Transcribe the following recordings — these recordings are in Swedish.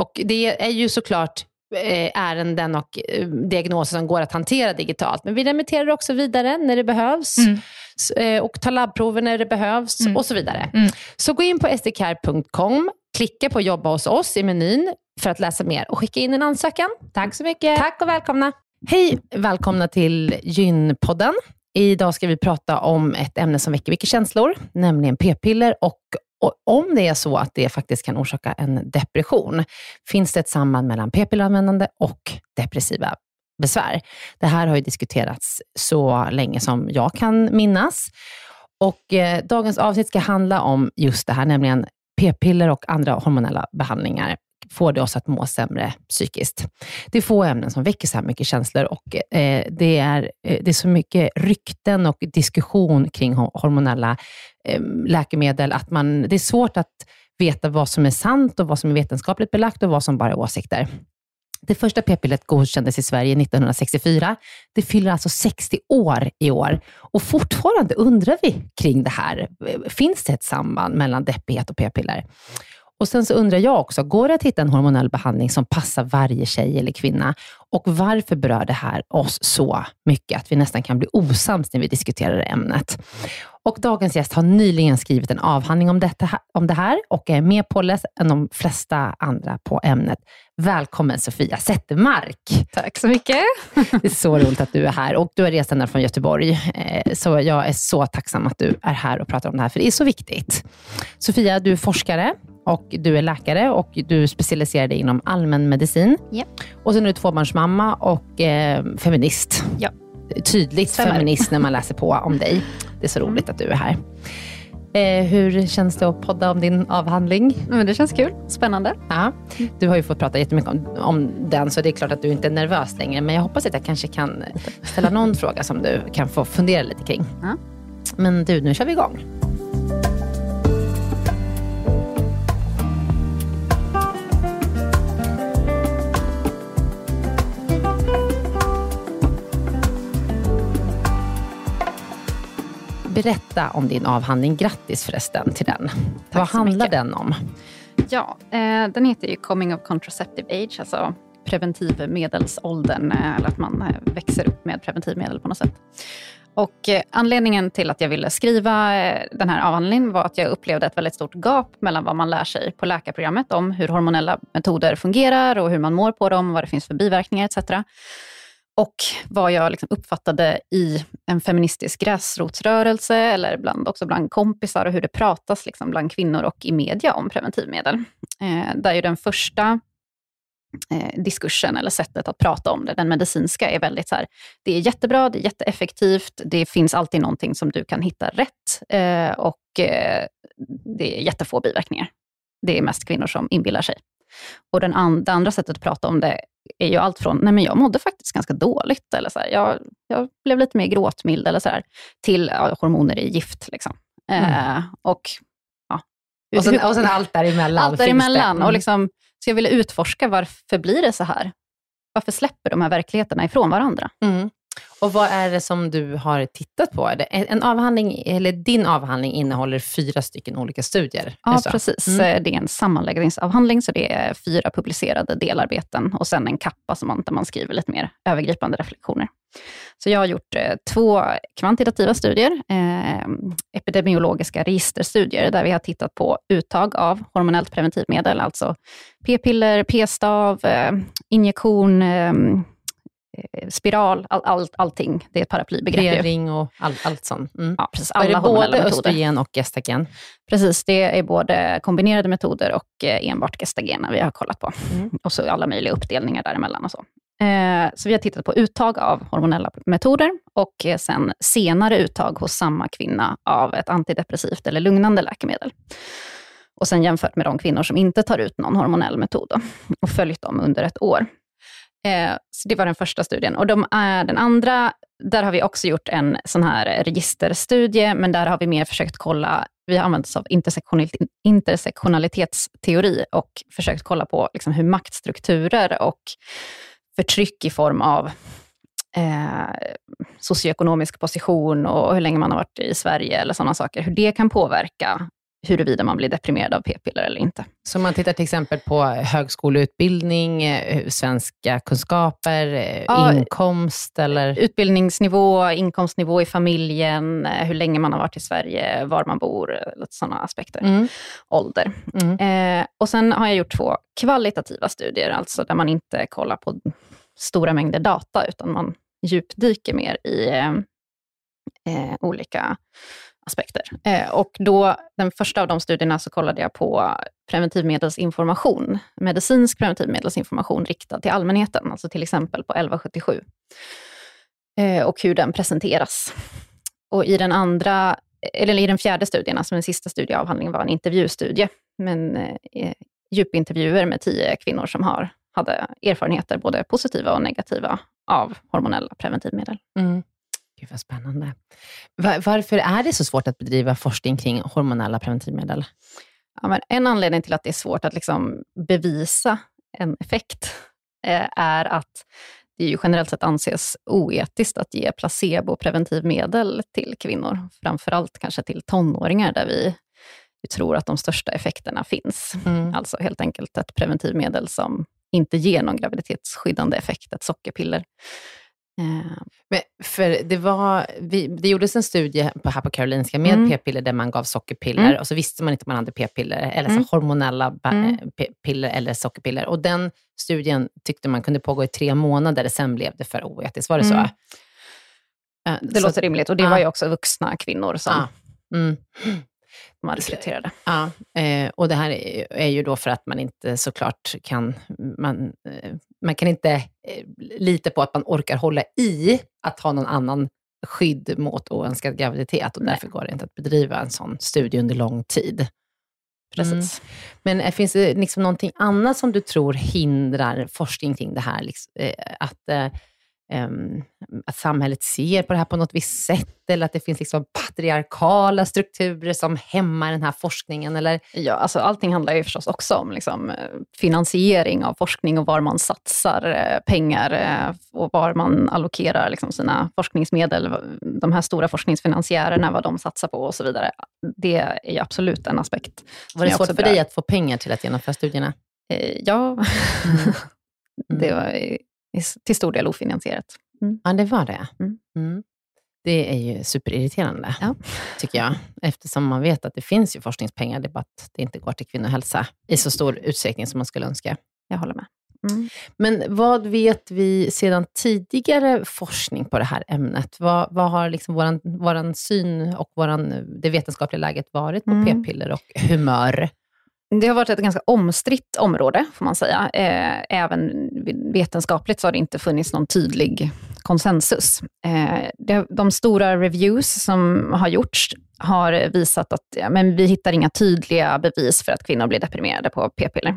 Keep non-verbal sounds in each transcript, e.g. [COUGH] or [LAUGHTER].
Och det är ju såklart Eh, ärenden och eh, diagnoser som går att hantera digitalt. Men vi remitterar också vidare när det behövs mm. Eh, och tar labbprover när det behövs mm. och så vidare. Mm. Så gå in på sdcare.com, klicka på jobba hos oss i menyn för att läsa mer och skicka in en ansökan. Tack så mycket. Tack och välkomna. Hej, välkomna till Gynpodden. Idag ska vi prata om ett ämne som väcker mycket känslor, nämligen p-piller och och om det är så att det faktiskt kan orsaka en depression, finns det ett samband mellan p-pilleranvändande och depressiva besvär? Det här har ju diskuterats så länge som jag kan minnas. Och eh, dagens avsnitt ska handla om just det här, nämligen p-piller och andra hormonella behandlingar får det oss att må sämre psykiskt. Det är få ämnen som väcker så här mycket känslor och eh, det, är, eh, det är så mycket rykten och diskussion kring hormonella eh, läkemedel att man, det är svårt att veta vad som är sant och vad som är vetenskapligt belagt och vad som bara är åsikter. Det första p-pillret godkändes i Sverige 1964. Det fyller alltså 60 år i år och fortfarande undrar vi kring det här. Finns det ett samband mellan deppighet och p-piller? Och Sen så undrar jag också, går det att hitta en hormonell behandling som passar varje tjej eller kvinna? Och varför berör det här oss så mycket att vi nästan kan bli osams när vi diskuterar ämnet? Och dagens gäst har nyligen skrivit en avhandling om, detta, om det här och är mer påläst än de flesta andra på ämnet. Välkommen Sofia Zettermark. Tack så mycket. [LAUGHS] Det är så roligt att du är här och du är rest ända från Göteborg. Eh, så jag är så tacksam att du är här och pratar om det här, för det är så viktigt. Sofia, du är forskare och du är läkare och du specialiserar dig inom allmänmedicin. Yep. Och sen är du tvåbarnsmamma och eh, feminist. Ja. Tydligt Stämmer. feminist när man läser på om dig. Det är så roligt att du är här. Eh, hur känns det att podda om din avhandling? Men det känns kul. Spännande. Ja. Du har ju fått prata jättemycket om, om den, så det är klart att du inte är nervös längre. Men jag hoppas att jag kanske kan ställa någon fråga som du kan få fundera lite kring. Ja. Men du, nu kör vi igång. Berätta om din avhandling. Grattis förresten till den. Vad handlar mycket. den om? Ja, eh, den heter ju Coming of Contraceptive Age, alltså preventivmedelsåldern, eh, eller att man eh, växer upp med preventivmedel på något sätt. Och eh, anledningen till att jag ville skriva den här avhandlingen var att jag upplevde ett väldigt stort gap mellan vad man lär sig på läkarprogrammet om hur hormonella metoder fungerar och hur man mår på dem, vad det finns för biverkningar etc. Och vad jag liksom uppfattade i en feministisk gräsrotsrörelse, eller bland, också bland kompisar, och hur det pratas liksom bland kvinnor och i media om preventivmedel. Eh, där ju den första eh, diskursen, eller sättet att prata om det, den medicinska, är väldigt så här, det är jättebra, det är jätteeffektivt, det finns alltid någonting som du kan hitta rätt, eh, och eh, det är jättefå biverkningar. Det är mest kvinnor som inbillar sig. Och den an- det andra sättet att prata om det är ju allt från, nej men jag mådde faktiskt ganska dåligt, eller så här, jag, jag blev lite mer gråtmild, eller så här, till ja, hormoner i gift. Liksom. Eh, och, ja. Och sen, och sen allt däremellan. allt däremellan. Mm. Och liksom, så jag ville utforska varför blir det så här? Varför släpper de här verkligheterna ifrån varandra? Mm. Och vad är det som du har tittat på? En avhandling, eller din avhandling innehåller fyra stycken olika studier. Ja, precis. Mm. Eh, Det är en sammanläggningsavhandling, så det är fyra publicerade delarbeten och sen en kappa som man, där man skriver lite mer övergripande reflektioner. Så jag har gjort eh, två kvantitativa studier, eh, epidemiologiska registerstudier, där vi har tittat på uttag av hormonellt preventivmedel, alltså p-piller, p-stav, eh, injektion, eh, spiral, all, all, allting. Det är ett paraplybegrepp. ju. P-ring och all, allt sånt. Mm. Ja, precis. Och är Alla det både östrogen och gestagen? Precis, det är både kombinerade metoder och eh, enbart gestagena vi har kollat på. Mm. [LAUGHS] Och så alla möjliga uppdelningar däremellan och så. Eh, så vi har tittat på uttag av hormonella metoder och eh, sen senare uttag hos samma kvinna av ett antidepressivt eller lugnande läkemedel. Och sen jämfört med de kvinnor som inte tar ut någon hormonell metod då, och följt dem under ett år. Eh, så det var den första studien. Och de, eh, den andra, där har vi också gjort en sån här registerstudie, men där har vi mer försökt kolla, vi har använt oss av intersektionalitetsteori och försökt kolla på liksom hur maktstrukturer och förtryck i form av eh, socioekonomisk position och hur länge man har varit i Sverige eller sådana saker, hur det kan påverka huruvida man blir deprimerad av p-piller eller inte. Så man tittar till exempel på högskoleutbildning, eh, svenska kunskaper, eh, Ja. inkomst eller... Utbildningsnivå, inkomstnivå i familjen, eh, hur länge man har varit i Sverige, var man bor, sådana aspekter. Mm. Ålder. Mm. Eh, och sen har jag gjort två kvalitativa studier, alltså där man inte kollar på stora mängder data, utan man djupdyker mer i eh, olika aspekter. Eh, och då, den första av de studierna så kollade jag på preventivmedelsinformation, medicinsk preventivmedelsinformation riktad till allmänheten, alltså till exempel på 1177, eh, och hur den presenteras. Och i den andra, eller i den fjärde studien, alltså den sista studieavhandlingen, var en intervjustudie, men eh, djupintervjuer med tio kvinnor som har, hade erfarenheter, både positiva och negativa, av hormonella preventivmedel. Mm. Gud vad spännande. Va- varför är det så svårt att bedriva forskning kring hormonella preventivmedel? Ja, en anledning till att det är svårt att liksom bevisa en effekt eh, är att det ju generellt sett anses oetiskt att ge placebo-preventivmedel till kvinnor. Framförallt kanske till tonåringar, där vi vi tror att de största effekterna finns. Mm. Alltså helt enkelt ett preventivmedel som inte ger någon graviditetsskyddande effekt, ett sockerpiller. Eh, Men för det, var, vi, det gjordes en studie på, här på Karolinska med Mm. p-piller där man gav sockerpiller Mm. och så visste man inte om man hade p-piller, eller Mm. så hormonella ba- Mm. eh, p-piller eller sockerpiller. Och den studien tyckte man kunde pågå i tre månader, sen blev det för oetiskt. Var det Mm. så? Eh, det så- låter rimligt och det ja. var ju också vuxna kvinnor som Ja. Mm. man rekryterade. Ja, eh, och det här är, ju då för att man inte såklart kan, man, eh, man kan inte eh, lita på att man orkar hålla i att ha någon annan skydd mot oönskad graviditet och Nej. därför går det inte att bedriva en sån studie under lång tid. Precis. Men eh, finns det liksom någonting annat som du tror hindrar forskning kring det här? Liksom, att, att samhället ser på det här på något visst sätt, eller att det finns liksom patriarkala strukturer som hämmar den här forskningen? Eller? Ja, alltså allting handlar ju förstås också om liksom, finansiering av forskning och var man satsar eh, pengar eh, och var man allokerar liksom, sina forskningsmedel. De här stora forskningsfinansiärerna, vad de satsar på och så vidare. Det är ju absolut en aspekt. Var det svårt för dig att få pengar till att genomföra studierna? Eh, ja, mm. [LAUGHS] det var till stor del ofinansierat. Mm. Ja, det var det. Mm. mm. Det är ju superirriterande, ja. tycker jag. Eftersom man vet att det finns ju forskningspengar, det är bara att det inte går till kvinnohälsa i så stor utsträckning som man skulle önska. Jag håller med. Mm. Men vad vet vi sedan tidigare forskning på det här ämnet? Vad, vad har liksom våran syn och våran, det vetenskapliga läget varit på mm. p-piller och humör? Det har varit ett ganska omstritt område, får man säga. Eh, även vetenskapligt så har det inte funnits någon tydlig konsensus. Eh, de stora reviews som har gjorts har visat att ja, men vi hittar inga tydliga bevis för att kvinnor blir deprimerade på p-piller.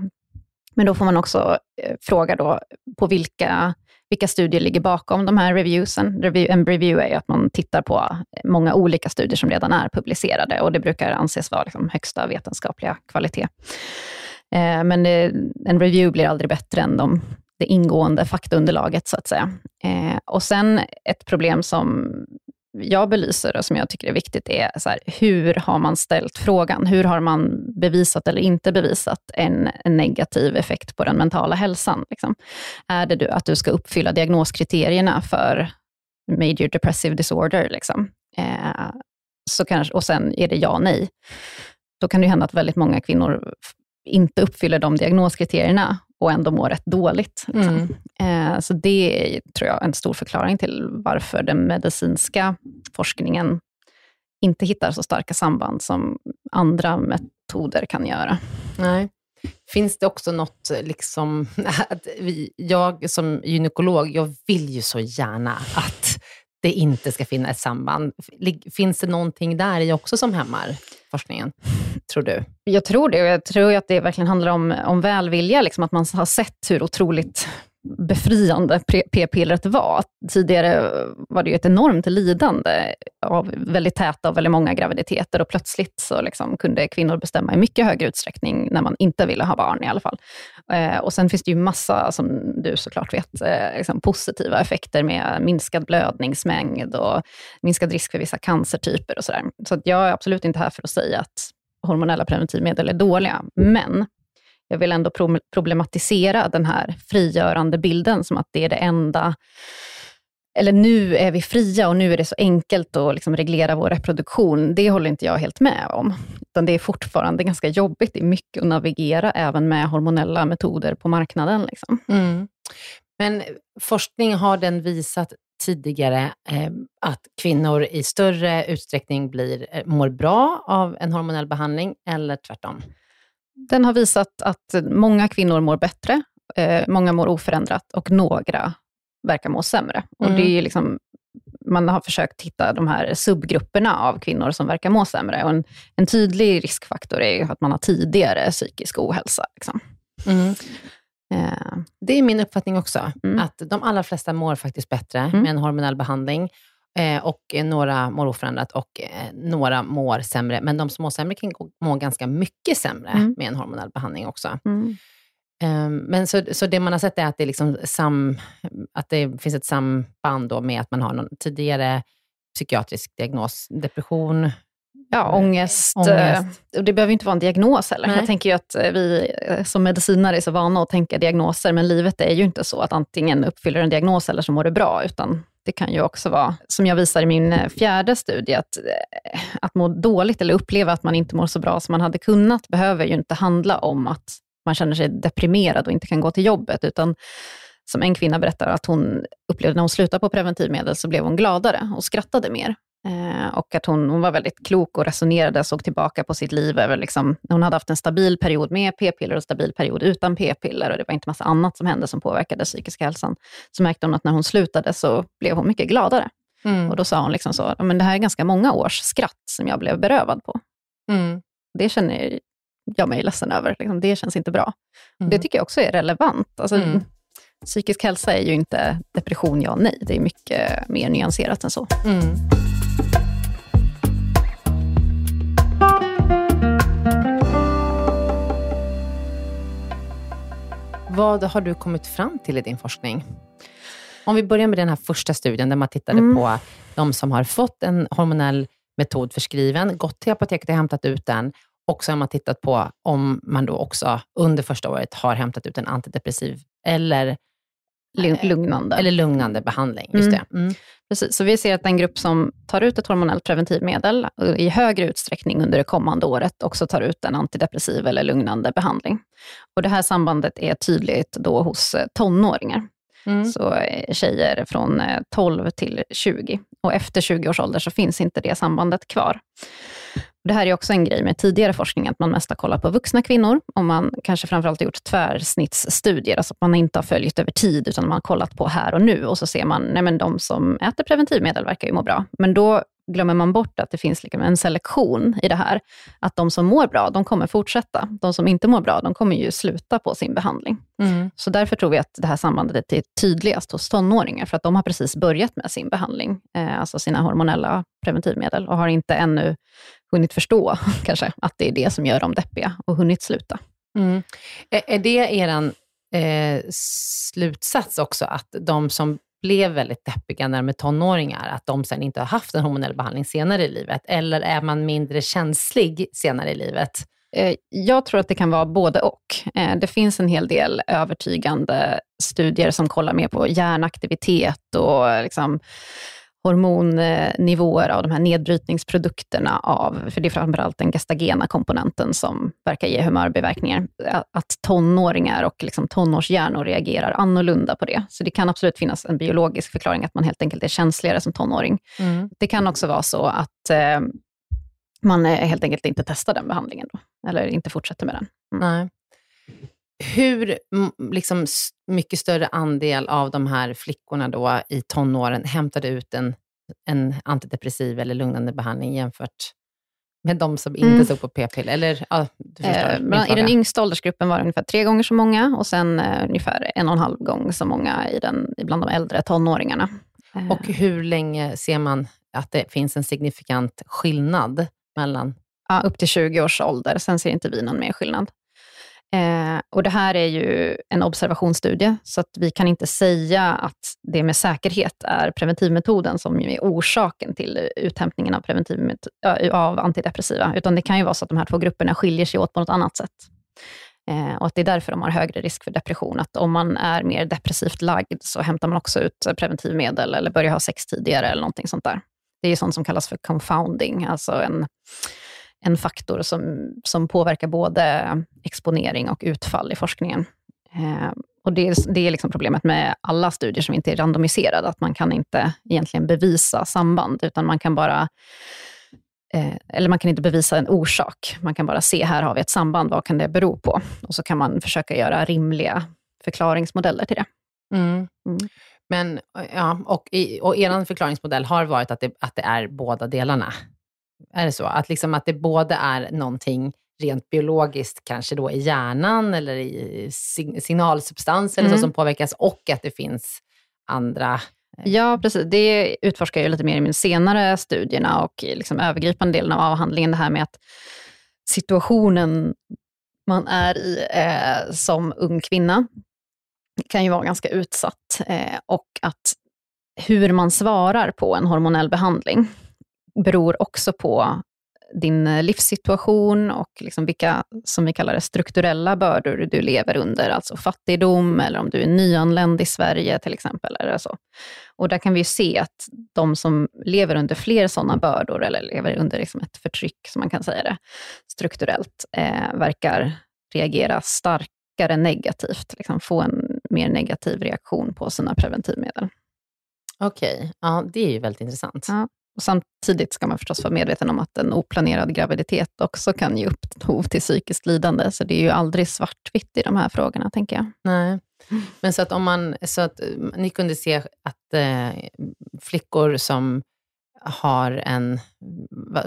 Men då får man också eh, fråga då på vilka, vilka studier ligger bakom de här reviewsen. en review är ju att man tittar på många olika studier som redan är publicerade och det brukar anses vara liksom högsta vetenskapliga kvalitet. Eh, men det, en review blir aldrig bättre än de, det ingående faktaunderlaget, så att säga. Eh, och sen ett problem som jag belyser och som jag tycker är viktigt är så här, hur har man ställt frågan? Hur har man bevisat eller inte bevisat en, en negativ effekt på den mentala hälsan? Liksom? Är det du, att du ska uppfylla diagnoskriterierna för major depressive disorder? Liksom? Eh, så kanske, och sen är det ja nej. Då kan det hända att väldigt många kvinnor inte uppfyller de diagnoskriterierna och ändå mår rätt dåligt. Liksom. Mm. Eh, så det är, tror jag, en stor förklaring till varför den medicinska forskningen inte hittar så starka samband som andra metoder kan göra. Nej. Finns det också något, liksom, [LAUGHS] att vi, jag som gynekolog, jag vill ju så gärna att det inte ska finnas ett samband. Finns det någonting där i också som hämmar forskningen, tror du? Jag tror det. Jag tror att det verkligen handlar om, om välvilja, liksom, att man har sett hur otroligt befriande p-pillret var. Tidigare var det ju ett enormt lidande av väldigt täta och väldigt många graviditeter och plötsligt så liksom kunde kvinnor bestämma i mycket högre utsträckning när man inte ville ha barn i alla fall. Eh, och sen finns det ju massa, som du såklart vet, eh, liksom positiva effekter med minskad blödningsmängd och minskad risk för vissa cancertyper och sådär. Så jag är absolut inte här för att säga att hormonella preventivmedel är dåliga, men jag vill ändå problematisera den här frigörande bilden som att det är det enda eller nu är vi fria och nu är det så enkelt att liksom reglera vår reproduktion. Det håller inte jag helt med om. Utan det är fortfarande ganska jobbigt. Det är mycket att navigera även med hormonella metoder på marknaden. Liksom. Mm. Men forskning har den visat tidigare eh, att kvinnor i större utsträckning blir, eh, mår bra av en hormonell behandling eller tvärtom? Den har visat att många kvinnor mår bättre, eh, många mår oförändrat och några verkar må sämre. Och mm. det är liksom, man har försökt hitta de här subgrupperna av kvinnor som verkar må sämre. Och en, en tydlig riskfaktor är att man har tidigare psykisk ohälsa. Liksom. Mm. Eh. Det är min uppfattning också, mm. att de allra flesta mår faktiskt bättre mm. med en hormonell behandling. Eh, och några mår oförändrat och eh, några mår sämre. Men de som mår sämre kan må ganska mycket sämre mm. med en hormonell behandling också. Mm. Um, men så, så det man har sett är att det, liksom sam, att det finns ett samband då med att man har någon tidigare psykiatrisk diagnos, depression, Ja, ångest. ångest. Och det behöver inte vara en diagnos heller. Nej. Jag tänker ju att vi som medicinare är så vana att tänka diagnoser, men livet är ju inte så att antingen uppfyller en diagnos eller så mår du bra, utan det kan ju också vara, som jag visar i min eh, fjärde studie, att, eh, att må dåligt eller uppleva att man inte mår så bra som man hade kunnat, behöver ju inte handla om att man känner sig deprimerad och inte kan gå till jobbet, utan som en kvinna berättar att hon upplevde när hon slutade på preventivmedel så blev hon gladare och skrattade mer. Eh, och att hon, hon var väldigt klok och resonerade, såg tillbaka på sitt liv. Över liksom, hon hade haft en stabil period med p-piller och stabil period utan p-piller och det var inte massa annat som hände som påverkade psykiska hälsan. Så märkte hon att när hon slutade så blev hon mycket gladare. Mm. Och då sa hon liksom så, men det här är ganska många års skratt som jag blev berövad på. Mm. Det känner jag mig ledsen över. Liksom. Det känns inte bra. Mm. Det tycker jag också är relevant. Alltså, mm. Psykisk hälsa är ju inte depression, ja nej. Det är mycket mer nyanserat än så. Mm. Vad har du kommit fram till i din forskning? Om vi börjar med den här första studien, där man tittade Mm. på de som har fått en hormonell metod förskriven, gått till apoteket och hämtat ut den, och så har man tittat på om man då också under första året har hämtat ut en antidepressiv eller, Lugnande. eller lugnande behandling. Just Mm. det. Mm. Precis, så vi ser att den grupp som tar ut ett hormonellt preventivmedel eh, i högre utsträckning under det kommande året också tar ut en antidepressiv eller lugnande behandling. Och det här sambandet är tydligt då hos eh, tonåringar. Mm. Så eh, tjejer från eh, 12 till 20. Och efter 20 års ålder så finns inte det sambandet kvar. Det här är också en grej med tidigare forskning, att man mest har kollat på vuxna kvinnor och man kanske framförallt har gjort tvärsnittsstudier, alltså att man inte har följt över tid, utan man har kollat på här och nu och så ser man, nej men de som äter preventivmedel verkar ju må bra. Men då glömmer man bort att det finns liksom en selektion i det här. Att de som mår bra, de kommer fortsätta. De som inte mår bra, de kommer ju sluta på sin behandling. Mm. Så därför tror vi att det här sambandet är tydligast hos tonåringar, för att de har precis börjat med sin behandling, eh, alltså sina hormonella preventivmedel, och har inte ännu hunnit förstå [LAUGHS] kanske att det är det som gör dem deppiga och hunnit sluta. Mm. Är, det er eh, slutsats också, att de som blev väldigt deppiga när de är tonåringar, att de sen inte har haft en hormonell behandling senare i livet? Eller är man mindre känslig senare i livet? Eh, Jag tror att det kan vara både och. Eh, Det finns en hel del övertygande studier som kollar mer på hjärnaktivitet och liksom hormonnivåer av de här nedbrytningsprodukterna av, för det är framförallt den gestagena komponenten som verkar ge humörbiverkningar, att tonåringar och liksom tonårshjärnor reagerar annorlunda på det. Så det kan absolut finnas en biologisk förklaring, att man helt enkelt är känsligare som tonåring. Det kan också vara så att eh, man helt enkelt inte testar den behandlingen då, eller inte fortsätter med den. Nej. Hur liksom, mycket större andel av de här flickorna då i tonåren hämtade ut en, en antidepressiv eller lugnande behandling jämfört med de som inte Mm. tog på p-piller? Eller, ja, du förstår Eh, bland- I den yngsta åldersgruppen var det ungefär tre gånger så många och sen eh, ungefär en och en halv gång så många i den, bland de äldre tonåringarna. Eh, Och hur länge ser man att det finns en signifikant skillnad mellan... ja, upp till 20 års ålder, sen ser inte vi någon mer skillnad. Eh, och det här är ju en observationsstudie, så att vi kan inte säga att det med säkerhet är preventivmetoden som är orsaken till uthämtningen av, preventivmet- eh, av antidepressiva, utan det kan ju vara så att de här två grupperna skiljer sig åt på något annat sätt. Eh, och att det är därför de har högre risk för depression. Att om man är mer depressivt lagd så hämtar man också ut preventivmedel eller börjar ha sex tidigare eller någonting sånt där. Det är sånt som kallas för confounding, alltså en, en faktor som, som påverkar både exponering och utfall i forskningen. Eh, och det, är- det är liksom problemet med alla studier som inte är randomiserade, att man kan inte egentligen bevisa samband, utan man kan bara eh, eller man kan inte bevisa en orsak. Man kan bara se, här har vi ett samband, vad kan det bero på? Och så kan man försöka göra rimliga förklaringsmodeller till det. Mm. Men, ja, och, i, och er förklaringsmodell har varit att det, att det är båda delarna. Är det så? Att, liksom att det både är någonting rent biologiskt, kanske då i hjärnan eller i sig- signalsubstanser eller så Mm. som påverkas, och att det finns andra... Ja, precis. Det utforskar jag lite mer i de senare studierna och i liksom övergripande delen av avhandlingen, det här med att situationen man är i eh, som ung kvinna kan ju vara ganska utsatt eh, och att hur man svarar på en hormonell behandling beror också på din livssituation och liksom vilka, som vi kallar det, strukturella bördor du lever under, alltså fattigdom eller om du är nyanländ i Sverige till exempel. Eller så. Och där kan vi ju se att de som lever under fler sådana bördor, eller lever under liksom ett förtryck, som man kan säga det, strukturellt, eh, verkar reagera starkare negativt, liksom få en mer negativ reaktion på sina preventivmedel. Okej, ja, det är ju väldigt intressant. Ja. Och samtidigt ska man förstås vara medveten om att en oplanerad graviditet också kan ge upphov till psykiskt lidande, så det är ju aldrig svartvitt i de här frågorna, tänker jag. Nej. Men så att om man, så att eh, ni kunde se att eh, flickor som har en,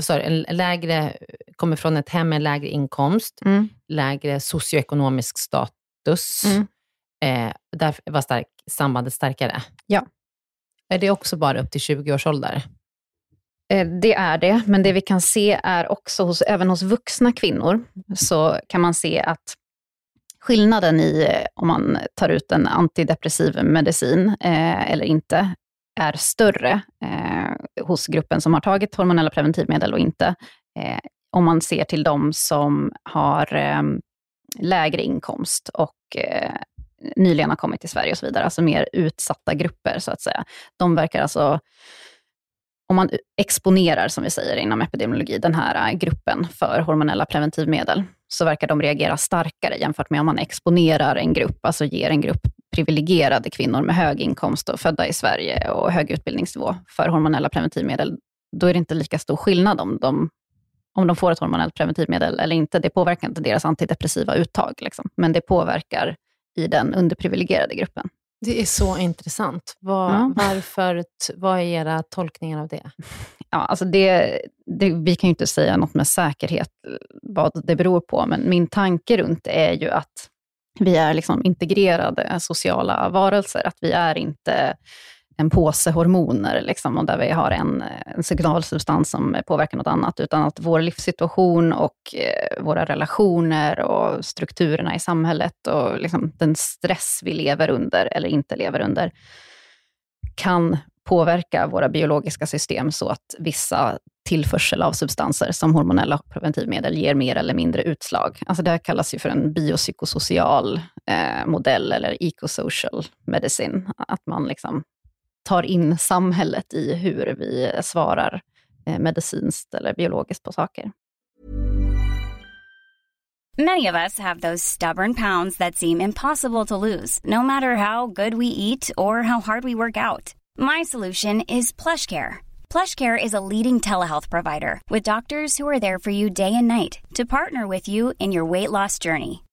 du, en lägre, kommer från ett hem med lägre inkomst, Mm. lägre socioekonomisk status, Mm. eh, där var stark, sambandet starkare? Ja. Är det också bara upp till 20 års ålder? Eh, det är det, men det vi kan se är också, hos, även hos vuxna kvinnor, så kan man se att skillnaden i eh, om man tar ut en antidepressiv medicin eh, eller inte, är större eh, hos gruppen som har tagit hormonella preventivmedel och inte. Eh, om man ser till de som har eh, lägre inkomst och nyligen har kommit till Sverige och så vidare, alltså mer utsatta grupper så att säga. De verkar alltså om man exponerar, som vi säger inom epidemiologi, den här äh, gruppen för hormonella preventivmedel, så verkar de reagera starkare jämfört med om man exponerar en grupp, alltså ger en grupp privilegierade kvinnor med hög inkomst och födda i Sverige och hög utbildningsnivå för hormonella preventivmedel. Då är det inte lika stor skillnad om de, om de får ett hormonellt preventivmedel eller inte. Det påverkar inte deras antidepressiva uttag, liksom. men det påverkar i den underprivilegierade gruppen. Det är så intressant. Vad, Ja. varför, vad är era tolkningar av det? Ja, alltså det, det, vi kan ju inte säga något med säkerhet eh, vad det beror på, men min tanke runt det är ju att vi är liksom integrerade sociala varelser, att vi är inte en påse hormoner, liksom, och där vi har en, en signalsubstans som påverkar något annat, utan att vår livssituation och eh, våra relationer och strukturerna i samhället och liksom den stress vi lever under eller inte lever under, kan påverka våra biologiska system så att vissa tillförsel av substanser som hormonella preventivmedel ger mer eller mindre utslag. Alltså det här kallas ju för en biopsykosocial eh, modell eller ecosocial medicine. Att man liksom tar in samhället i hur vi svarar eh, medicinskt eller biologiskt på saker. Many of us have those stubborn pounds that seem impossible to lose, no matter how good we eat or how hard we work out. My solution is PlushCare. PlushCare is a leading telehealth provider with doctors who are there for you day and night to partner with you in your weight loss journey.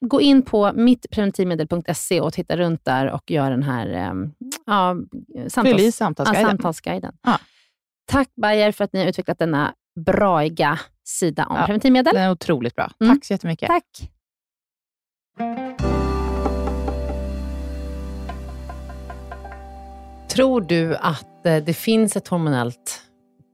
gå in på mittpreventivmedel.se och titta runt där och gör den här eh, ja, samtals, i samtalsguiden. Ja, samtalsguiden. Ja. Tack Bayer för att ni har utvecklat denna braiga sida om Ja, preventivmedel. Den är otroligt bra. Mm. Tack så jättemycket. Tack. Tror du att eh, det finns ett hormonellt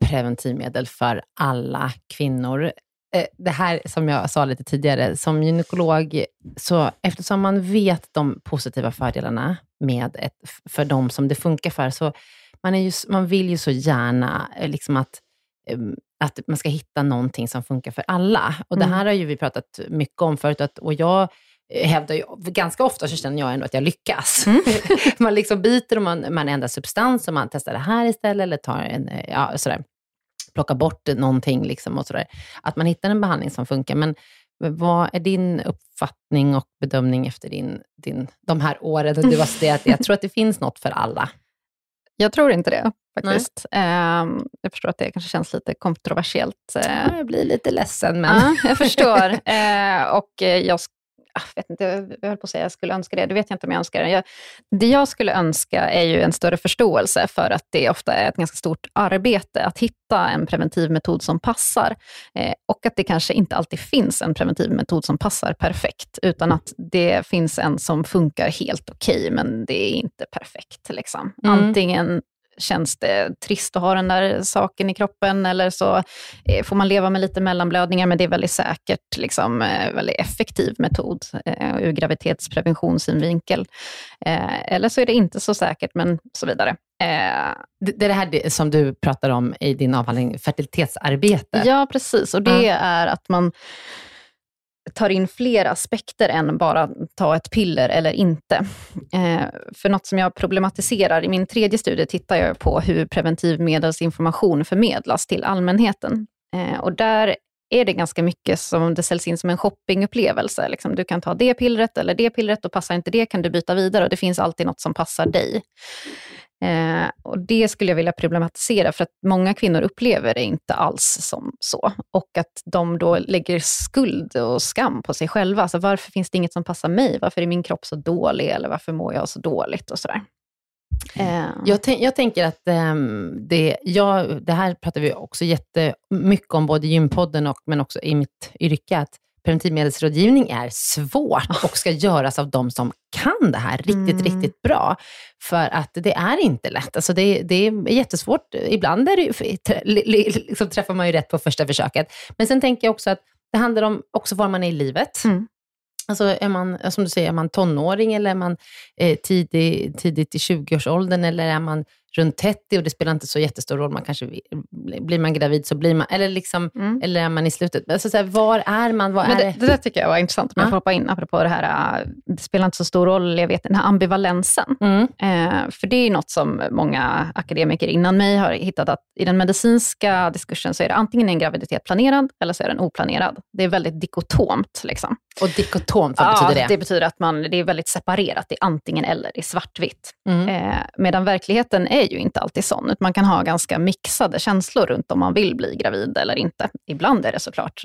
preventivmedel för alla kvinnor? Eh, Det här som jag sa lite tidigare, som gynekolog, så eftersom man vet de positiva fördelarna med ett, för de som det funkar för, så man, är ju, man vill ju så gärna eh, liksom att, em, att man ska hitta någonting som funkar för alla. Och Det Mm. här har ju vi pratat mycket om förut, att, och jag eh, hävdar ju, ganska ofta så känner jag ändå att jag lyckas. [LAUGHS] man liksom byter och man, man ändrar substans och man testar det här istället, eller tar en, ja, sådär, plockar bort någonting liksom och sådär. Att man hittar en behandling som funkar. Men vad är din uppfattning och bedömning efter din, din, de här åren du har studerat? Jag tror att det finns något för alla. Jag tror inte det faktiskt. Ehm, jag förstår att det kanske känns lite kontroversiellt. eh, Jag blir lite ledsen, men... Ja, [LAUGHS] jag förstår. [LAUGHS] Eh, och eh, jag ah, vet inte, jag höll på att säga jag skulle önska det, det vet jag inte om jag önskar. Jag, det jag skulle önska är ju en större förståelse för att det ofta är ett ganska stort arbete att hitta en preventivmetod som passar. Eh, och att det kanske inte alltid finns en preventivmetod som passar perfekt, utan att det finns en som funkar helt okej, men det är inte perfekt. Liksom. Mm. Antingen känns det trist att ha den där saken i kroppen eller så eh, får man leva med lite mellanblödningar, men det är väldigt säkert, liksom, eh, väldigt effektiv metod eh, ur graviditetspreventionssynvinkel. Eller så är det inte så säkert, men så vidare. Det, är det här som du pratar om i din avhandling, fertilitetsarbete. Ja, precis. Och det är att man tar in fler aspekter än bara ta ett piller eller inte. Eh, för något som jag problematiserar, i min tredje studie tittar jag på hur preventivmedelsinformation förmedlas till allmänheten. Eh, och där är det ganska mycket som det säljs in som en shoppingupplevelse. Liksom, du kan ta det pillret eller det pillret och passar inte det kan du byta vidare och det finns alltid något som passar dig. Eh, och Det skulle jag vilja problematisera, för att många kvinnor upplever det inte alls som så. Och att de då lägger skuld och skam på sig själva. Alltså, varför finns det inget som passar mig? Varför är min kropp så dålig? Eller varför mår jag så dåligt? Och sådär. Eh, Jag, jag tänker att ehm, det, jag, det här pratar vi också jättemycket om, både i gympodden och men också i mitt yrke, att preventivmedelsrådgivning är svårt och ska göras av de som kan det här riktigt, Mm. riktigt bra. För att det är inte lätt. Alltså det, det är jättesvårt. Ibland är det, liksom träffar man ju rätt på första försöket. Men sen tänker jag också att det handlar om också var man är i livet. Mm. Alltså är man, som du säger, är man tonåring eller är man eh, tidig, tidigt i 20-årsåldern eller är man runt 30 och det spelar inte så jättestor roll, man kanske, blir man gravid så blir man, eller, liksom, Mm. eller är man i slutet. Alltså, så här, var är man? Men är det, det där tycker jag var intressant, om jag Ja. får hoppa in, apropå det här, äh, det spelar inte så stor roll, jag vet den här ambivalensen. Mm. Eh, för det är något som många akademiker innan mig har hittat, att i den medicinska diskursen så är det antingen en graviditet planerad, eller så är den oplanerad. Det är väldigt dikotomt. Liksom. Och dikotomt, vad Ja, betyder det? det betyder att man, det är väldigt separerat, det är antingen eller, det är svartvitt. Mm. Eh, medan verkligheten är ju inte alltid sån, utan man kan ha ganska mixade känslor runt om man vill bli gravid eller inte. Ibland är det såklart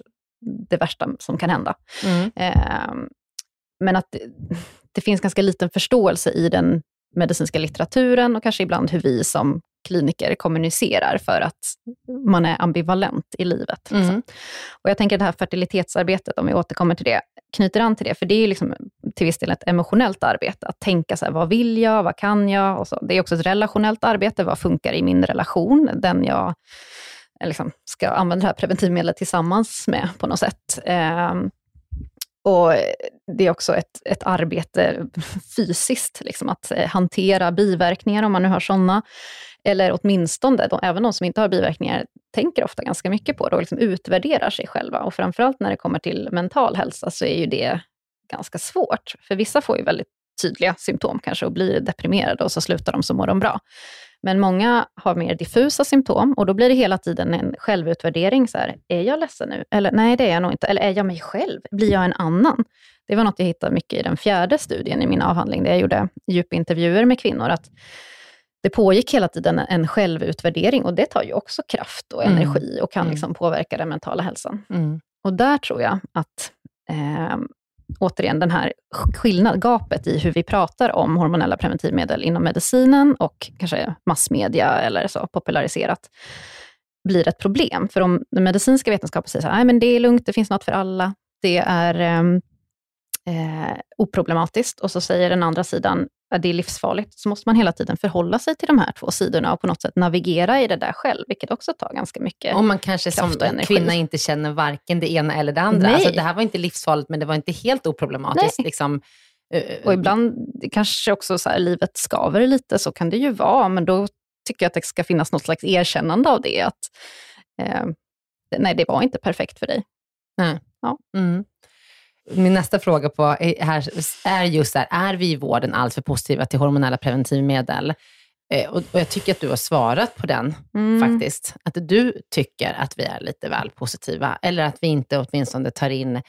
det värsta som kan hända. Mm. Eh, men att det, det finns ganska liten förståelse i den medicinska litteraturen och kanske ibland hur vi som kliniker kommunicerar för att man är ambivalent i livet. liksom. Mm. Och jag tänker det här fertilitetsarbetet, om vi återkommer till det, knyter an till det, för det är ju liksom till viss del ett emotionellt arbete. Att tänka så här, vad vill jag, vad kan jag? Och så. Det är också ett relationellt arbete, vad funkar i min relation, den jag eh, liksom, ska använda det här preventivmedlet tillsammans med på något sätt. Eh, och det är också ett, ett arbete fysiskt, liksom, att eh, hantera biverkningar, om man nu har sådana. Eller åtminstone, de, även de som inte har biverkningar, tänker ofta ganska mycket på det och liksom utvärderar sig själva. Och framförallt när det kommer till mental hälsa så är ju det ganska svårt. För vissa får ju väldigt tydliga symptom kanske och blir deprimerade och så slutar de så mår de bra. Men många har mer diffusa symptom och då blir det hela tiden en självutvärdering. Så här, är jag ledsen nu? Eller nej, det är jag nog inte. Eller är jag mig själv? Blir jag en annan? Det var något jag hittade mycket i den fjärde studien i min avhandling, där jag gjorde djupintervjuer med kvinnor. Att det pågick hela tiden en självutvärdering och det tar ju också kraft och Mm. energi och kan Mm. liksom påverka den mentala hälsan. Mm. Och där tror jag att eh, återigen den här skillnad, gapet i hur vi pratar om hormonella preventivmedel inom medicinen och kanske massmedia eller så populariserat blir ett problem. För om den medicinska vetenskapen säger att det är lugnt, det finns något för alla, det är ehm, eh, oproblematiskt och så säger den andra sidan att det är livsfarligt, så måste man hela tiden förhålla sig till de här två sidorna och på något sätt navigera i det där själv, vilket också tar ganska mycket Om man kanske som kvinna inte känner varken det ena eller det andra. Alltså, det här var inte livsfarligt, men det var inte helt oproblematiskt. Liksom. Och ibland kanske också så här, livet skaver lite, så kan det ju vara, men då tycker jag att det ska finnas något slags erkännande av det, att eh, nej, det var inte perfekt för dig. Nej. Ja. Mm. Min nästa fråga på här är just där, är vi i vården alltför positiva till hormonella preventivmedel? Eh, och, jag tycker att du har svarat på den mm. faktiskt. Att du tycker att vi är lite väl positiva, eller att vi inte åtminstone tar in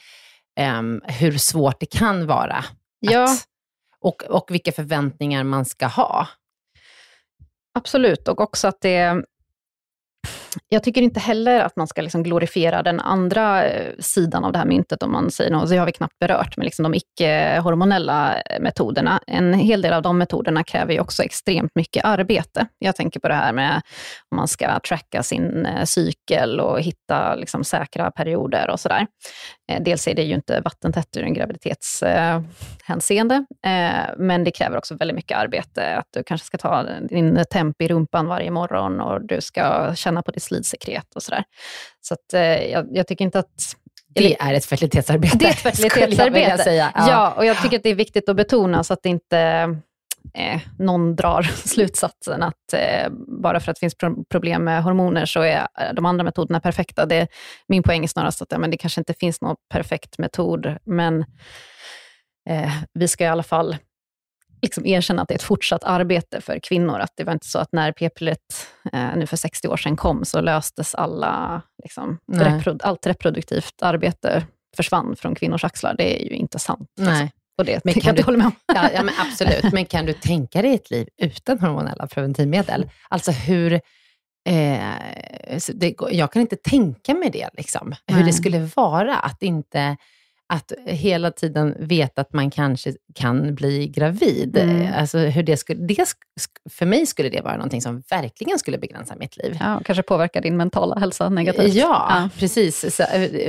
um, hur svårt det kan vara. Ja. Att, och, och vilka förväntningar man ska ha. Absolut, och också att det jag tycker inte heller att man ska liksom glorifiera den andra eh, sidan av det här myntet, om man säger något, så har vi knappt berört, men liksom de icke-hormonella eh, metoderna. En hel del av de metoderna kräver ju också extremt mycket arbete. Jag tänker på det här med om man ska tracka sin eh, cykel och hitta liksom säkra perioder och sådär. Dels är det ju inte vattentätt ur en graviditetshänseende, men det kräver också väldigt mycket arbete. Att du kanske ska ta din temp i rumpan varje morgon och du ska känna på ditt slidsekret och sådär. Så att, eh, jag, jag, tycker inte att... Det är ett fertilitetsarbete, Det är ett [LAUGHS] fertilitetsarbete. Säga. Ja. ja, och jag tycker att det är viktigt att betona så att inte eh, någon drar [LAUGHS] slutsatsen att eh, bara för att det finns pro problem med hormoner så är de andra metoderna perfekta. Det, min poäng är snarast att ja, men det kanske inte finns någon perfekt metod, men eh, vi ska i alla fall liksom erkänna att det är ett fortsatt arbete för kvinnor. Att det var inte så att när p-pillret eh, nu för 60 år sedan kom, så löstes alla, liksom, repro allt reproduktivt arbete försvann från kvinnors axlar. Det är ju inte sant. Liksom. Nej. Och det men kan du, hålla med om. Ja, ja, men [LAUGHS] absolut. Men kan du tänka dig ett liv utan hormonella preventivmedel? Alltså hur... Eh, det, jag kan inte tänka mig det, liksom. hur det skulle vara att inte att hela tiden veta att man kanske kan bli gravid. Mm. Alltså hur det skulle, det, för mig skulle det vara någonting som verkligen skulle begränsa mitt liv. Ja, och kanske påverka din mentala hälsa negativt. Ja, ja. precis. Så,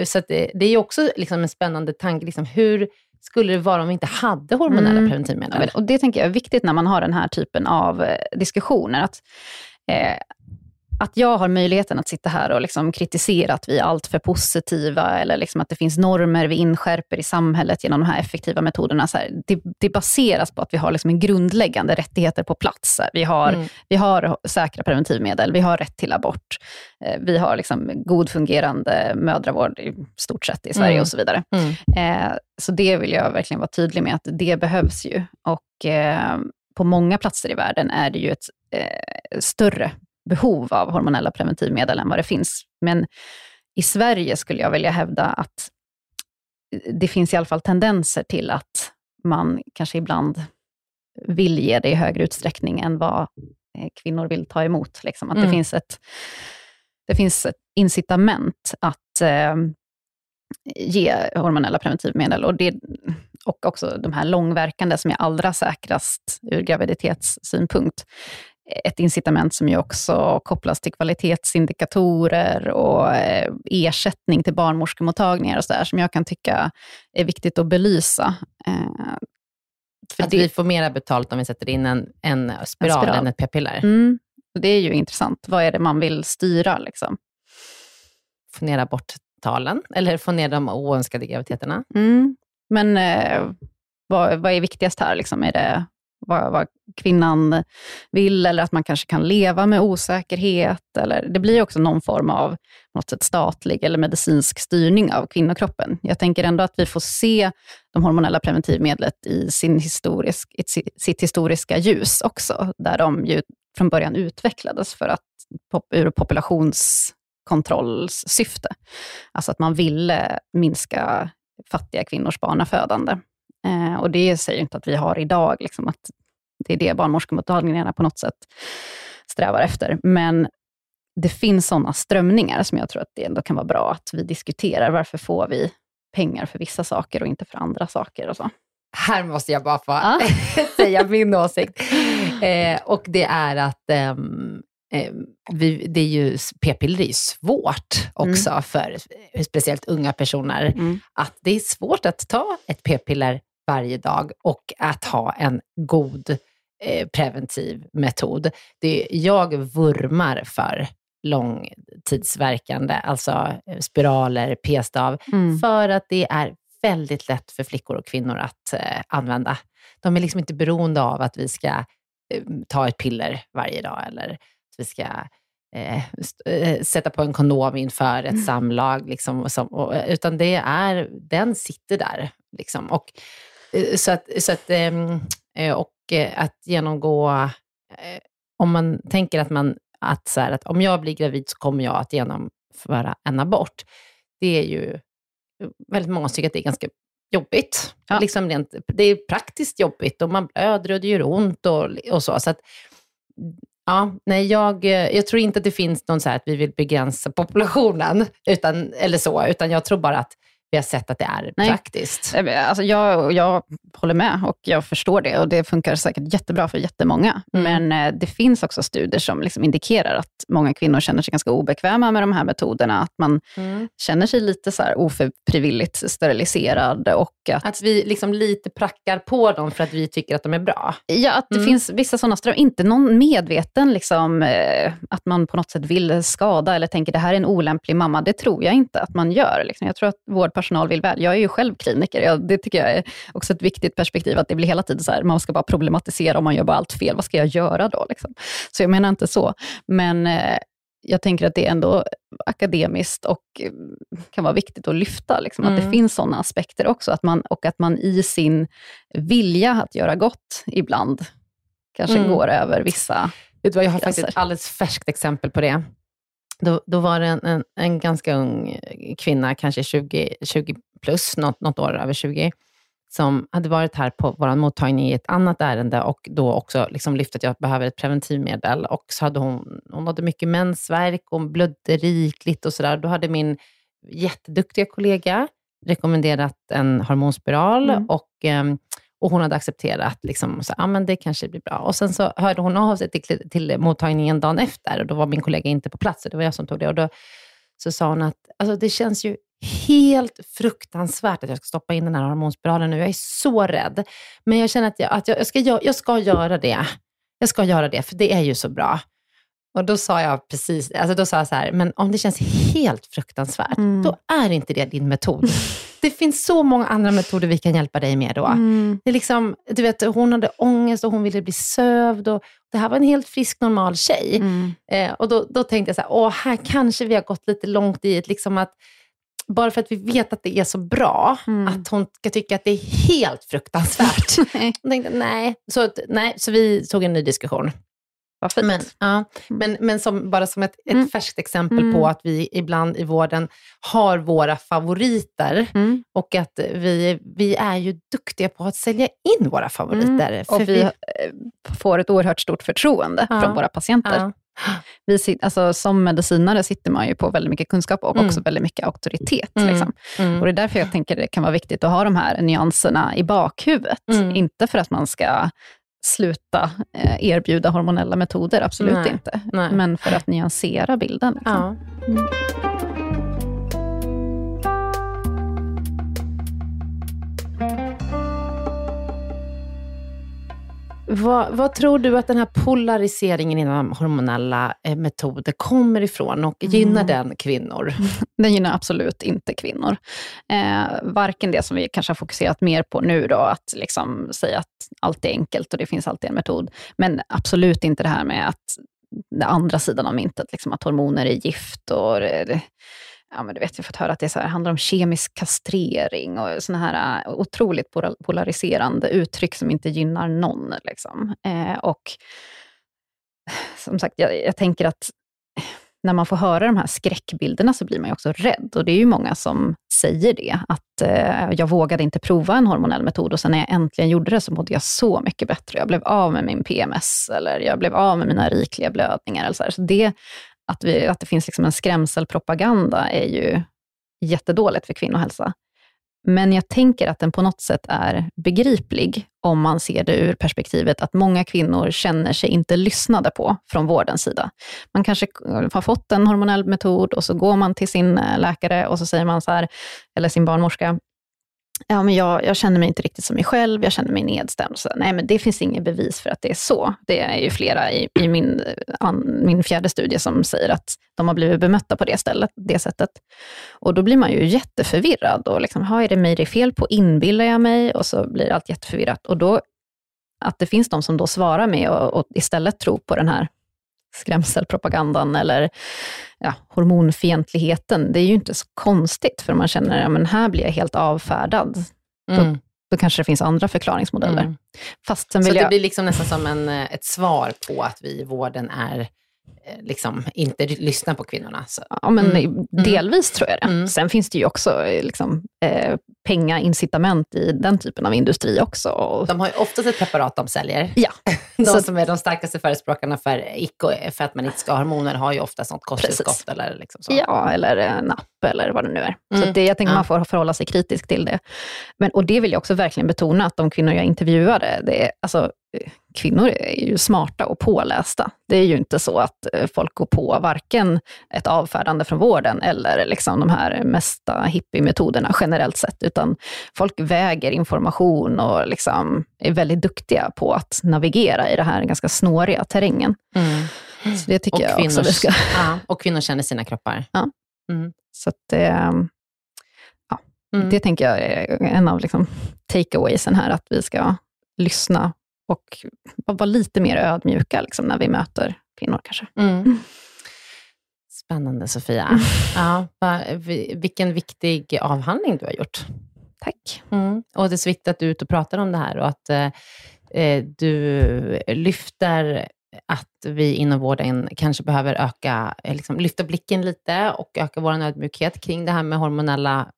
så det, det, är också liksom en spännande tanke. Liksom, hur skulle det vara om vi inte hade hormonella mm. preventivmedel? Och det tänker jag är viktigt när man har den här typen av eh, diskussioner. Att, eh, att jag har möjligheten att sitta här och liksom kritisera att vi är alltför positiva, eller liksom att det finns normer vi inskärper i samhället genom de här effektiva metoderna. Så här, det, det, baseras på att vi har liksom en grundläggande rättigheter på plats. Vi har, mm. vi har säkra preventivmedel, vi har rätt till abort, eh, vi har liksom god fungerande mödravård i stort sett i Sverige mm. och så vidare. Mm. Eh, så det vill jag verkligen vara tydlig med, att det behövs ju. Och eh, på många platser i världen är det ju ett eh, större behov av hormonella preventivmedel än vad det finns. Men i Sverige skulle jag vilja hävda att det finns i alla fall tendenser till att man kanske ibland vill ge det i högre utsträckning än vad eh, kvinnor vill ta emot. Liksom. Att mm. det, finns ett, det finns ett incitament att eh, ge hormonella preventivmedel. Och, det, och också de här långverkande som är allra säkrast ur graviditetssynpunkt ett incitament som ju också kopplas till kvalitetsindikatorer och eh, ersättning till barnmorskemottagningar och sådär, som jag kan tycka är viktigt att belysa. Eh, för att det... vi får mera betalt om vi sätter in en, en spiral, en spiral. än ett p-piller. Mm. Det är ju intressant. Vad är det man vill styra? Liksom? Få ner aborttalen, eller få ner de oönskade graviditeterna. Mm. Men eh, vad, vad, är viktigast här? Liksom? Är det vad, vad, kvinnan vill, eller att man kanske kan leva med osäkerhet. Eller, det blir också någon form av något sätt statlig eller medicinsk styrning av kvinnokroppen. Jag tänker ändå att vi får se de hormonella preventivmedlet i sin historisk, sitt historiska ljus också, där de ju från början utvecklades för att, ur populationskontrollssyfte. Alltså att man ville minska fattiga kvinnors barnafödande. Eh, och det säger inte att vi har idag, liksom, att det är det barnmorskemottagningarna på något sätt strävar efter. Men det finns sådana strömningar som jag tror att det ändå kan vara bra att vi diskuterar. Varför får vi pengar för vissa saker och inte för andra saker och så. Här måste jag bara få Ja. [LAUGHS] säga min åsikt. Eh, och det är att ehm, vi, det är ju, p-piller är ju svårt också för eh, speciellt unga personer. Mm. Att det är svårt att ta ett p-piller varje dag och att ha en god eh, preventiv metod. Det, jag vurmar för långtidsverkande, alltså eh, spiraler, p-stav, Mm. för att det är väldigt lätt för flickor och kvinnor att eh, använda. De är liksom inte beroende av att vi ska eh, ta ett piller varje dag eller att vi ska eh, sätta på en kondom inför ett Mm. samlag. Liksom, och som, och, utan det är, den sitter där. Liksom. Och, så att, så att, ehm, eh, och eh, att genomgå, eh, om man tänker att, man, att, så här, att om jag blir gravid så kommer jag att genomföra en abort. Det är ju väldigt många tycker att det är ganska jobbigt. Ja. Liksom rent, det är praktiskt jobbigt och man blöder och det gör ont och, och så. så att, ja, nej, jag, eh, jag tror inte att det finns någon så här att vi vill begränsa populationen, utan, eller så, utan jag tror bara att vi har sett att det är Nej. praktiskt. Eh, Alltså jag, jag håller med och jag förstår det och det funkar säkert jättebra för jättemånga. Mm. Men eh, det finns också studier som liksom indikerar att många kvinnor känner sig ganska obekväma med de här metoderna. Att man känner sig lite så här ofrivilligt steriliserad och att, Att vi liksom lite prackar på dem för att vi tycker att de är bra. ja, att det Mm. finns vissa sådana ström, inte någon medveten liksom, eh, att man på något sätt vill skada eller tänker det här är en olämplig mamma. Det tror jag inte att man gör. Liksom. Jag tror att vårdpersonal vill väl. Jag är ju själv kliniker. Jag, det tycker jag är också ett viktigt perspektiv, att det blir hela tiden så här, man ska bara problematisera om man gör bara allt fel. Vad ska jag göra då? Liksom? Så jag menar inte så. Men eh, jag tänker att det är ändå akademiskt och eh, kan vara viktigt att lyfta, liksom, att det Mm. finns sådana aspekter också. Att man, och att man i sin vilja att göra gott ibland kanske Mm. går över vissa... Vet du vad, jag har faktiskt gränser. ett alldeles färskt exempel på det. Då, då var det en, en, en ganska ung kvinna, kanske 20, 20 plus, något, något år över 20, som hade varit här på vår mottagning i ett annat ärende och då också liksom lyft att jag behöver ett preventivmedel. Och så hade hon, hon hade mycket mensvärk och hon blödde rikligt och sådär. Då hade min jätteduktiga kollega rekommenderat en hormonspiral Mm. och ehm, och hon hade accepterat, liksom, så, ah, men det kanske blir bra. Och sen så hörde hon av sig till, till mottagningen dagen efter och då var min kollega inte på plats. och Det var jag som tog det. Och då så sa hon att alltså, det känns ju helt fruktansvärt att jag ska stoppa in den här hormonspiralen nu. Jag är så rädd. Men jag känner att jag, att jag, jag, ska, gö- jag ska göra det. Jag ska göra det, för det är ju så bra. Och då sa jag precis, alltså då sa jag så här, men om det känns helt fruktansvärt, Mm. då är inte det din metod. [LAUGHS] Det finns så många andra metoder vi kan hjälpa dig med då. Mm. Det är liksom, du vet, hon hade ångest och hon ville bli sövd. Och det här var en helt frisk, normal tjej. Mm. Eh, och då, då tänkte jag så här, åh, här kanske vi har gått lite långt i ett, liksom att bara för att vi vet att det är så bra, Mm. att hon ska tycka att det är helt fruktansvärt. [LAUGHS] Jag tänkte, nej. Så, nej. så vi tog en ny diskussion. Vad fint. Men, ja, men, men som, bara som ett, ett Mm. färskt exempel Mm. på att vi ibland i vården har våra favoriter Mm. och att vi, vi är ju duktiga på att sälja in våra favoriter. Mm. Och vi eh, får ett oerhört stort förtroende Ja. från våra patienter. ja, Vi alltså, som medicinare sitter man ju på väldigt mycket kunskap och Mm. också väldigt mycket auktoritet. Mm. Liksom. mm, Och det är därför jag tänker det kan vara viktigt att ha de här nyanserna i bakhuvudet. Mm. Inte för att man ska sluta eh, erbjuda hormonella metoder, absolut Nej. inte. nej. Men för att nyansera bilden. Liksom. ja. Vad, vad tror du att den här polariseringen inom hormonella eh, metoder kommer ifrån och gynnar Mm. den kvinnor? [LAUGHS] Den gynnar absolut inte kvinnor. Eh, varken det som vi kanske har fokuserat mer på nu, då, att liksom säga att allt är enkelt och det finns alltid en metod. Men absolut inte det här med att den andra sidan av myntet, liksom att hormoner är gift och det, ja, men du vet, jag har fått höra att det så här, handlar om kemisk kastrering och såna här äh, otroligt polariserande uttryck som inte gynnar någon. Liksom. Eh, och som sagt, jag, jag tänker att när man får höra de här skräckbilderna så blir man ju också rädd. Och det är ju många som säger det, att eh, jag vågade inte prova en hormonell metod och sen när jag äntligen gjorde det så mådde jag så mycket bättre. Jag blev av med min PMS eller jag blev av med mina rikliga blödningar. Eller så här. så det, att, vi, att det finns liksom en skrämselpropaganda är ju jättedåligt för kvinnohälsa. Men jag tänker att den på något sätt är begriplig om man ser det ur perspektivet att många kvinnor känner sig inte lyssnade på från vårdens sida. Man kanske har fått en hormonell metod och så går man till sin eh, läkare och så säger man så här, eller sin barnmorska, ja, men jag, jag, känner mig inte riktigt som mig själv, jag känner mig nedstämd. Så, nej, men det finns inget bevis för att det är så. Det är ju flera i, i min, an, min fjärde studie som säger att de har blivit bemötta på det, stället, det sättet. Och då blir man ju jätteförvirrad. Och liksom, är det mig det är fel på? Inbillar jag mig? Och så blir allt jätteförvirrat. Och då, att det finns de som då svarar med och, och istället tror på den här skrämselpropagandan eller ja, hormonfientligheten, det är ju inte så konstigt, för man känner att ja, här blir jag helt avfärdad. Mm. Då, då kanske det finns andra förklaringsmodeller. Mm. Fast så jag... det blir liksom nästan som en, eh, ett svar på att vi i vården är liksom inte lyssna på kvinnorna. Så. Ja, men mm. delvis tror jag det. Mm. Sen finns det ju också eh, liksom, eh, pengaincitament i den typen av industri också. De har ju oftast ett preparat de säljer. Ja. [LAUGHS] de så, som är de starkaste förespråkarna för, icke, för att man inte ska ha hormoner har ju ofta sånt kosttillskott. Eller liksom så. Ja, eller en app eller vad det nu är. Mm. Så det, jag tänker ja. man får förhålla sig kritisk till det. Men, och det vill jag också verkligen betona, att de kvinnor jag intervjuade, det är, alltså, kvinnor är ju smarta och pålästa. Det är ju inte så att eh, folk går på varken ett avfärdande från vården eller liksom de här mesta hippiemetoderna generellt sett, utan folk väger information och liksom är väldigt duktiga på att navigera i den här ganska snåriga terrängen. Mm. Så det tycker och jag kvinnors, också vi ska... [LAUGHS] Ja, och kvinnor känner sina kroppar. Ja. Mm. Så att, eh, ja, mm. det tänker jag är en av liksom, takeawaysen här, att vi ska lyssna och vara lite mer ödmjuka liksom, när vi möter kvinnor kanske. Mm. mm. Spännande Sofia. Ja, vilken viktig avhandling du har gjort. Tack. Mm. Och det är så viktigt att du är ute och pratar om det här och att eh, eh du lyfter att vi inom vården kanske behöver öka, eh, liksom, lyfta blicken lite och öka vår ödmjukhet kring det här med hormonella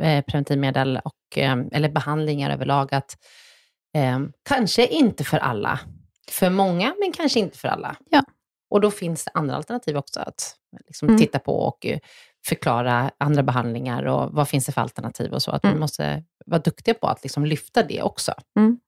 eh, preventivmedel och, eh, eller behandlingar överlag. Att, eh, kanske inte för alla. För många, men kanske inte för alla. Ja. Och då finns det andra alternativ också att liksom, mm. titta på och eh, förklara andra behandlingar och vad finns det för alternativ och så. Att mm. vi måste vara duktiga på att liksom, lyfta det också. Mm.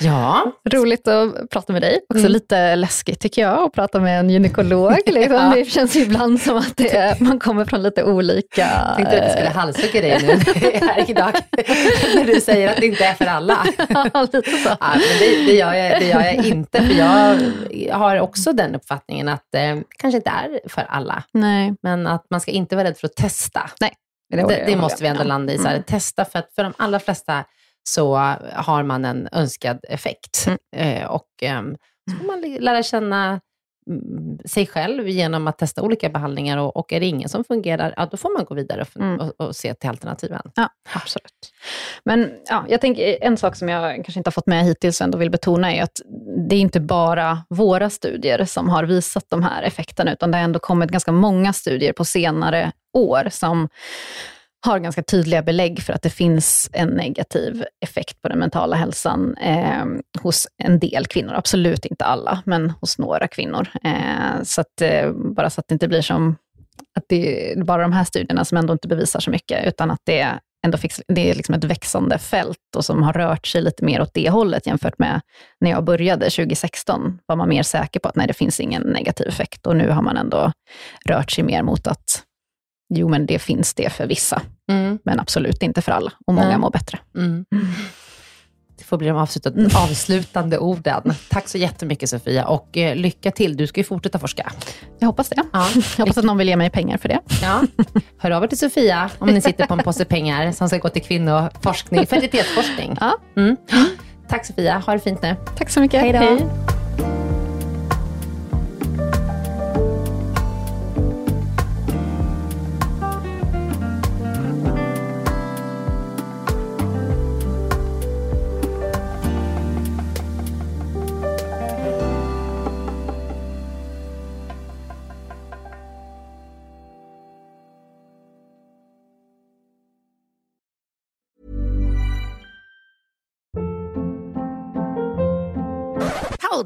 Ja. Roligt att prata med dig. Också mm. lite läskigt tycker jag att prata med en gynekolog. [LAUGHS] Liksom. ja. Det känns ibland som att är, man kommer från lite olika... Jag tänkte att jag skulle halshugga dig nu här idag. [LAUGHS] när du säger att det inte är för alla. [LAUGHS] ja, lite så. Ja, men det, det, gör jag, det gör jag inte, för jag har också den uppfattningen att det eh, kanske inte är för alla. Nej. Men att man ska inte vara rädd för att testa. Nej. Det, det, det måste vi ändå landa i. Så här, mm. Testa, för att för de allra flesta så har man en önskad effekt. Mm. Eh, och eh, så får man lära känna mm, sig själv genom att testa olika behandlingar och, och är det ingen som fungerar, ja, då får man gå vidare och, mm. och, och, se till alternativen. Ja, absolut. Men ja, jag tänker, en sak som jag kanske inte har fått med hittills och ändå vill betona är att det är inte bara våra studier som har visat de här effekterna, utan det har ändå kommit ganska många studier på senare år som har ganska tydliga belägg för att det finns en negativ effekt på den mentala hälsan eh, hos en del kvinnor. Absolut inte alla, men hos några kvinnor. Eh, så att, eh, bara så att det inte blir som att det är bara de här studierna som ändå inte bevisar så mycket, utan att det ändå fix, det är liksom ett växande fält och som har rört sig lite mer åt det hållet jämfört med när jag började 2016. var man mer säker på att nej, det finns ingen negativ effekt och nu har man ändå rört sig mer mot att jo men det finns det för vissa, mm. men absolut inte för alla. Och många Nej. mår bättre. Mm. Det får bli de avslutande, mm. avslutande orden. Tack så jättemycket Sofia och eh, lycka till. Du ska ju fortsätta forska. Jag hoppas det. Ja. [LAUGHS] Jag hoppas att någon vill ge mig pengar för det. Ja. Hör av er till Sofia om ni sitter på en påse pengar som ska gå till kvinnoforskning, fertilitetsforskning. Ja. Mm. Tack Sofia, ha det fint nu. Tack så mycket. Hej då. Hej.